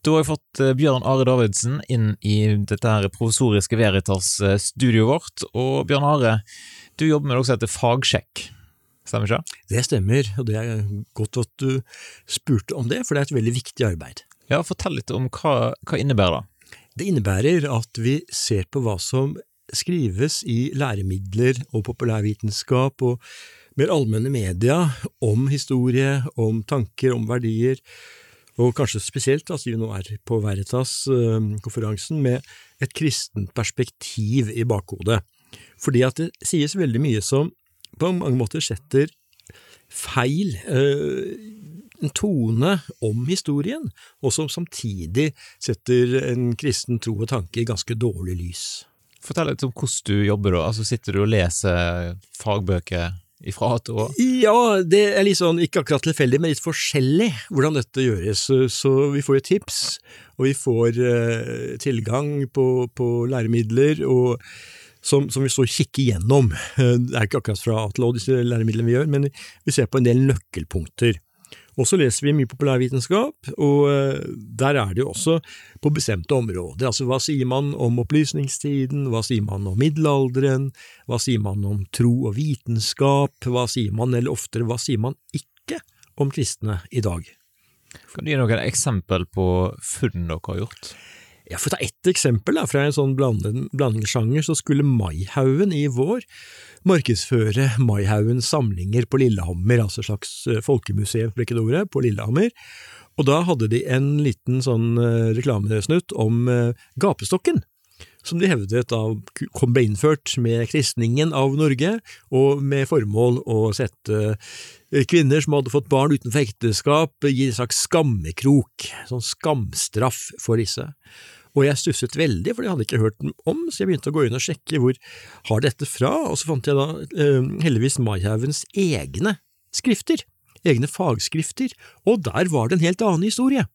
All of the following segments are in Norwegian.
Da har jeg fått eh, Bjørn Are Davidsen inn i dette her provisoriske Veritas-studioet vårt. Og Bjørn Are, du jobber med noe som heter fagsjekk, stemmer ikke det? Det stemmer, og det er godt at du spurte om det, for det er et veldig viktig arbeid. Ja, Fortell litt om hva, hva innebærer det? Det innebærer at vi ser på hva som skrives i læremidler og populærvitenskap og mer allmenne media om historie, om tanker, om verdier, og kanskje spesielt at vi nå er på Veritas-konferansen, med et kristent perspektiv i bakhodet. Fordi at det sies veldig mye som på mange måter setter feil eh, en tone om historien, og som samtidig setter en kristen tro og tanke i ganske dårlig lys. Fortell litt om hvordan du jobber. Altså, Sitter du og leser fagbøker ifra A til Å? Ja, det er litt sånn, ikke akkurat tilfeldig, men litt forskjellig hvordan dette gjøres. Så vi får jo tips, og vi får eh, tilgang på, på, læremidler og som, som, vi så kikker gjennom. Det er ikke akkurat fra A til Å disse læremidlene vi gjør, men vi ser på en del nøkkelpunkter. Og så leser vi mye populærvitenskap, og eh, der er det jo også på bestemte områder. Altså hva sier man om opplysningstiden, hva sier man om middelalderen, hva sier man om tro og vitenskap, hva sier man, eller oftere, hva sier man ikke om kristne i dag? Kan du gi noen eksempel på funn dere har gjort? Ja, For å ta ett eksempel da, fra en sånn blandingssjanger, så skulle Maihaugen i vår markedsføre Maihaugens samlinger på Lillehammer, altså et slags eh, folkemuseum for ikke på Lillehammer. Og da hadde de en liten sånn eh, reklamesnutt om eh, gapestokken, som de hevdet da ble innført med kristningen av Norge, og med formål å sette kvinner som hadde fått barn utenfor ekteskap, gi en slags skammekrok, sånn skamstraff for disse. Og jeg stusset veldig, for det hadde jeg ikke hørt om, så jeg begynte å gå inn og sjekke hvor har dette fra, og så fant jeg da eh, heldigvis Maihaugens egne skrifter, egne fagskrifter, og der var det en helt annen historie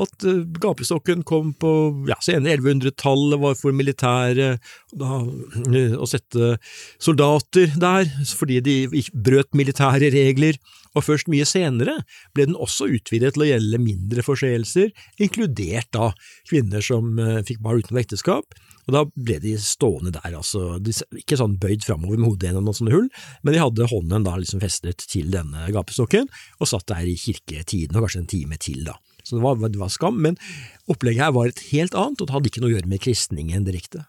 at uh, gapestokken kom på ja, senere 1100-tallet, var for militæret uh, å sette soldater der fordi de brøt militære regler, og først mye senere ble den også utvidet til å gjelde mindre forseelser, inkludert da kvinner som uh, fikk barn utenfor ekteskap, og da ble de stående der, altså, ikke sånn bøyd framover med hodet gjennom noen sånne hull, men de hadde hånden da liksom festet til denne gapestokken, og satt der i kirketiden, og kanskje en time til da. Så det var, det var, skam, men opplegget her var et helt annet, og det hadde ikke noe å gjøre med kristningen direkte.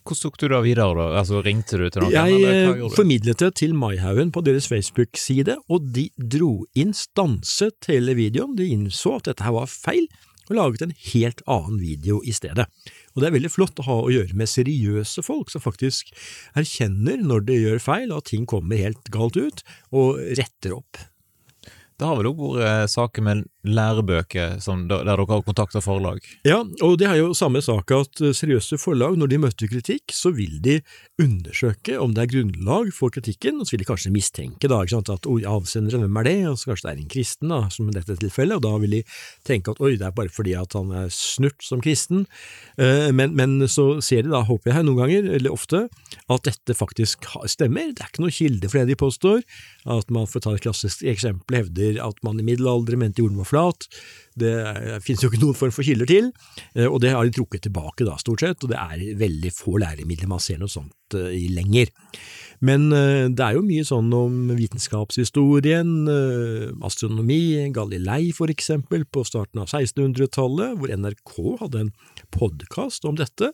Hvordan tok du da videre, da? Altså, Ringte du til noen? Jeg formidlet det til Maihaugen på deres Facebook-side, og de dro inn, stanset hele videoen, de innså at dette her var feil, og laget en helt annen video i stedet. Og det er veldig flott å ha å gjøre med seriøse folk som faktisk erkjenner når de gjør feil, og at ting kommer helt galt ut, og retter opp. Det har vel òg vært eh, saker med lærebøker som, der dere har kontakta forlag? Ja, og det er jo samme sak at eh, seriøse forlag, når de møter kritikk, så vil de undersøke om det er grunnlag for kritikken, og så vil de kanskje mistenke da, ikke sant, at oi, avsenderen, hvem er det, og så kanskje det er en kristen, da, som i dette tilfellet, og da vil de tenke at oi, det er bare fordi at han er snurt som kristen, eh, men, men så ser de da, håper jeg noen ganger, eller ofte, at dette faktisk stemmer, det er ikke noe kilde for det de påstår, at man får ta et klassisk eksempel, hevder at man i middelalderen mente jorden var flat. Det finnes jo ikke noen form for kilder til, eh, og det har de trukket tilbake da, stort sett, og det er veldig få læremidler man ser noe sånt eh, i lenger. Men eh, det er jo mye sånn om vitenskapshistorien, astronomi, Galilei for eksempel, på starten av 1600-tallet, hvor NRK hadde en podkast om dette,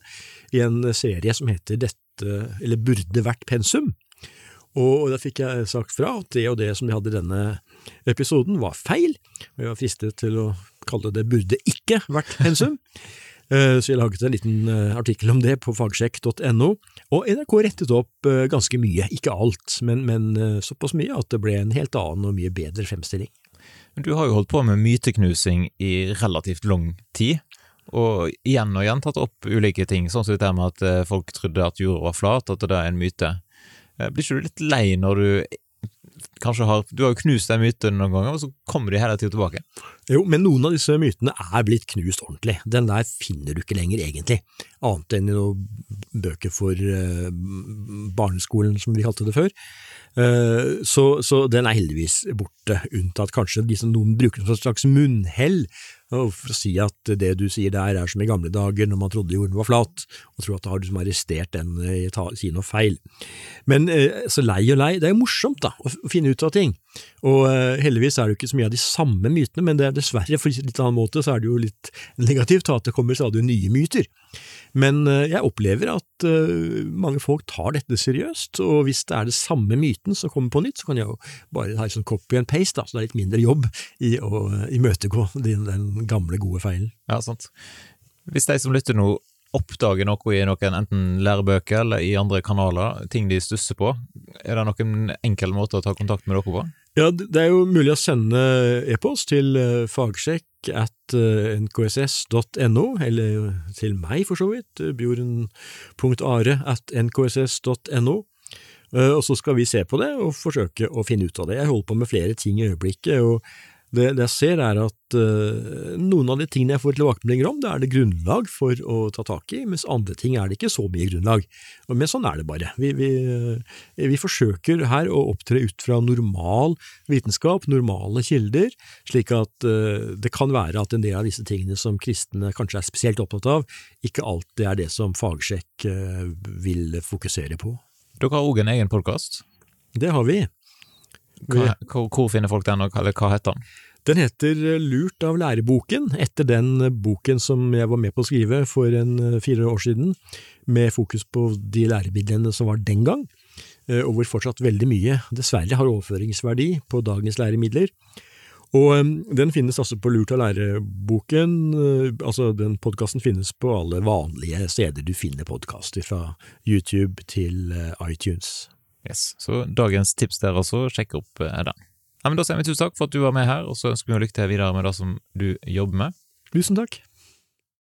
i en serie som heter Dette, eller Burde vært pensum. Og da fikk jeg sagt fra at det og det som de hadde denne episoden, var feil, og jeg var fristet til å kalle det 'burde ikke vært pensum'. Eh, så jeg laget en liten eh, artikkel om det på fagsjekk.no, og NRK rettet opp eh, ganske mye, ikke alt, men, men såpass mye at det ble en helt annen og mye bedre fremstilling. Du har jo holdt på med myteknusing i relativt lang tid, og igjen og igjen tatt opp ulike ting, sånn som dette med at folk trodde at jorda var flat, at det er en myte. Blir ikke du litt lei når du kanskje har Du har jo knust den myten noen ganger, og så kommer de hele tiden tilbake. Jo, men noen av disse mytene er blitt knust ordentlig. Den der finner du ikke lenger, egentlig, annet enn i noen bøker for uh, barneskolen, som vi kalte det før. Uh, så, så, den er heldigvis borte, unntatt kanskje de noen bruker som et slags munnhell for å si at det du sier der er som i gamle dager når man trodde jorden var flat, og tror at da har du som arrestert den i å si noe feil. Men eh, så lei og lei, det er jo morsomt da, å finne ut av ting. Og eh, heldigvis er det jo ikke så mye av de samme mytene, men det er dessverre, for litt annen måte, så er det jo litt negativt at det kommer stadig nye myter. Men eh, jeg opplever at mange folk tar dette seriøst, og hvis det er det samme myten som kommer på nytt, så kan jeg jo bare ha sånn copy and paste, da, så det er litt mindre jobb i å imøtegå den, den gamle, gode feilen. Ja, sant. Hvis de som lytter nå oppdager noe i noen enten lærebøker eller i andre kanaler, ting de stusser på, er det noen enkel måte å ta kontakt med dere på? Ja, Det er jo mulig å sende e-post til eh, fagsjekk at eh, nkss.no, eller til meg for så vidt, bjorn.are at nkss.no. Eh, og så skal vi se på det og forsøke å finne ut av det. Jeg holder på med flere ting i øyeblikket, og det, det, jeg ser er at uh, noen av de tingene jeg får tilbakemeldinger om, det er det grunnlag for å ta tak i, mens andre ting er det ikke så mye grunnlag. Men sånn er det bare. Vi, vi, uh, vi forsøker her å opptre ut fra normal vitenskap, normale kilder, slik at uh, det kan være at en del av disse tingene som kristne kanskje er spesielt opptatt av, ikke alltid er det som fagsjekk vil fokusere på. Dere har òg en egen podkast? Det har vi. Hva, hvor finner folk den, eller hva heter den? Den heter Lurt av læreboken, etter den boken som jeg var med på å skrive for en eh, fire år siden, med fokus på de læremidlene som var den gang, eh, og hvor fortsatt veldig mye dessverre har overføringsverdi på dagens læremidler. Og eh, Den finnes altså på Lurt av læreboken, altså den podkasten finnes på alle vanlige steder du finner podkaster, fra YouTube til iTunes. Yes, Så dagens tips der altså, sjekk opp den. Ja, men Da sier vi tusen takk for at du var med her, og så ønsker vi lykke til videre med det som du jobber med. Tusen takk.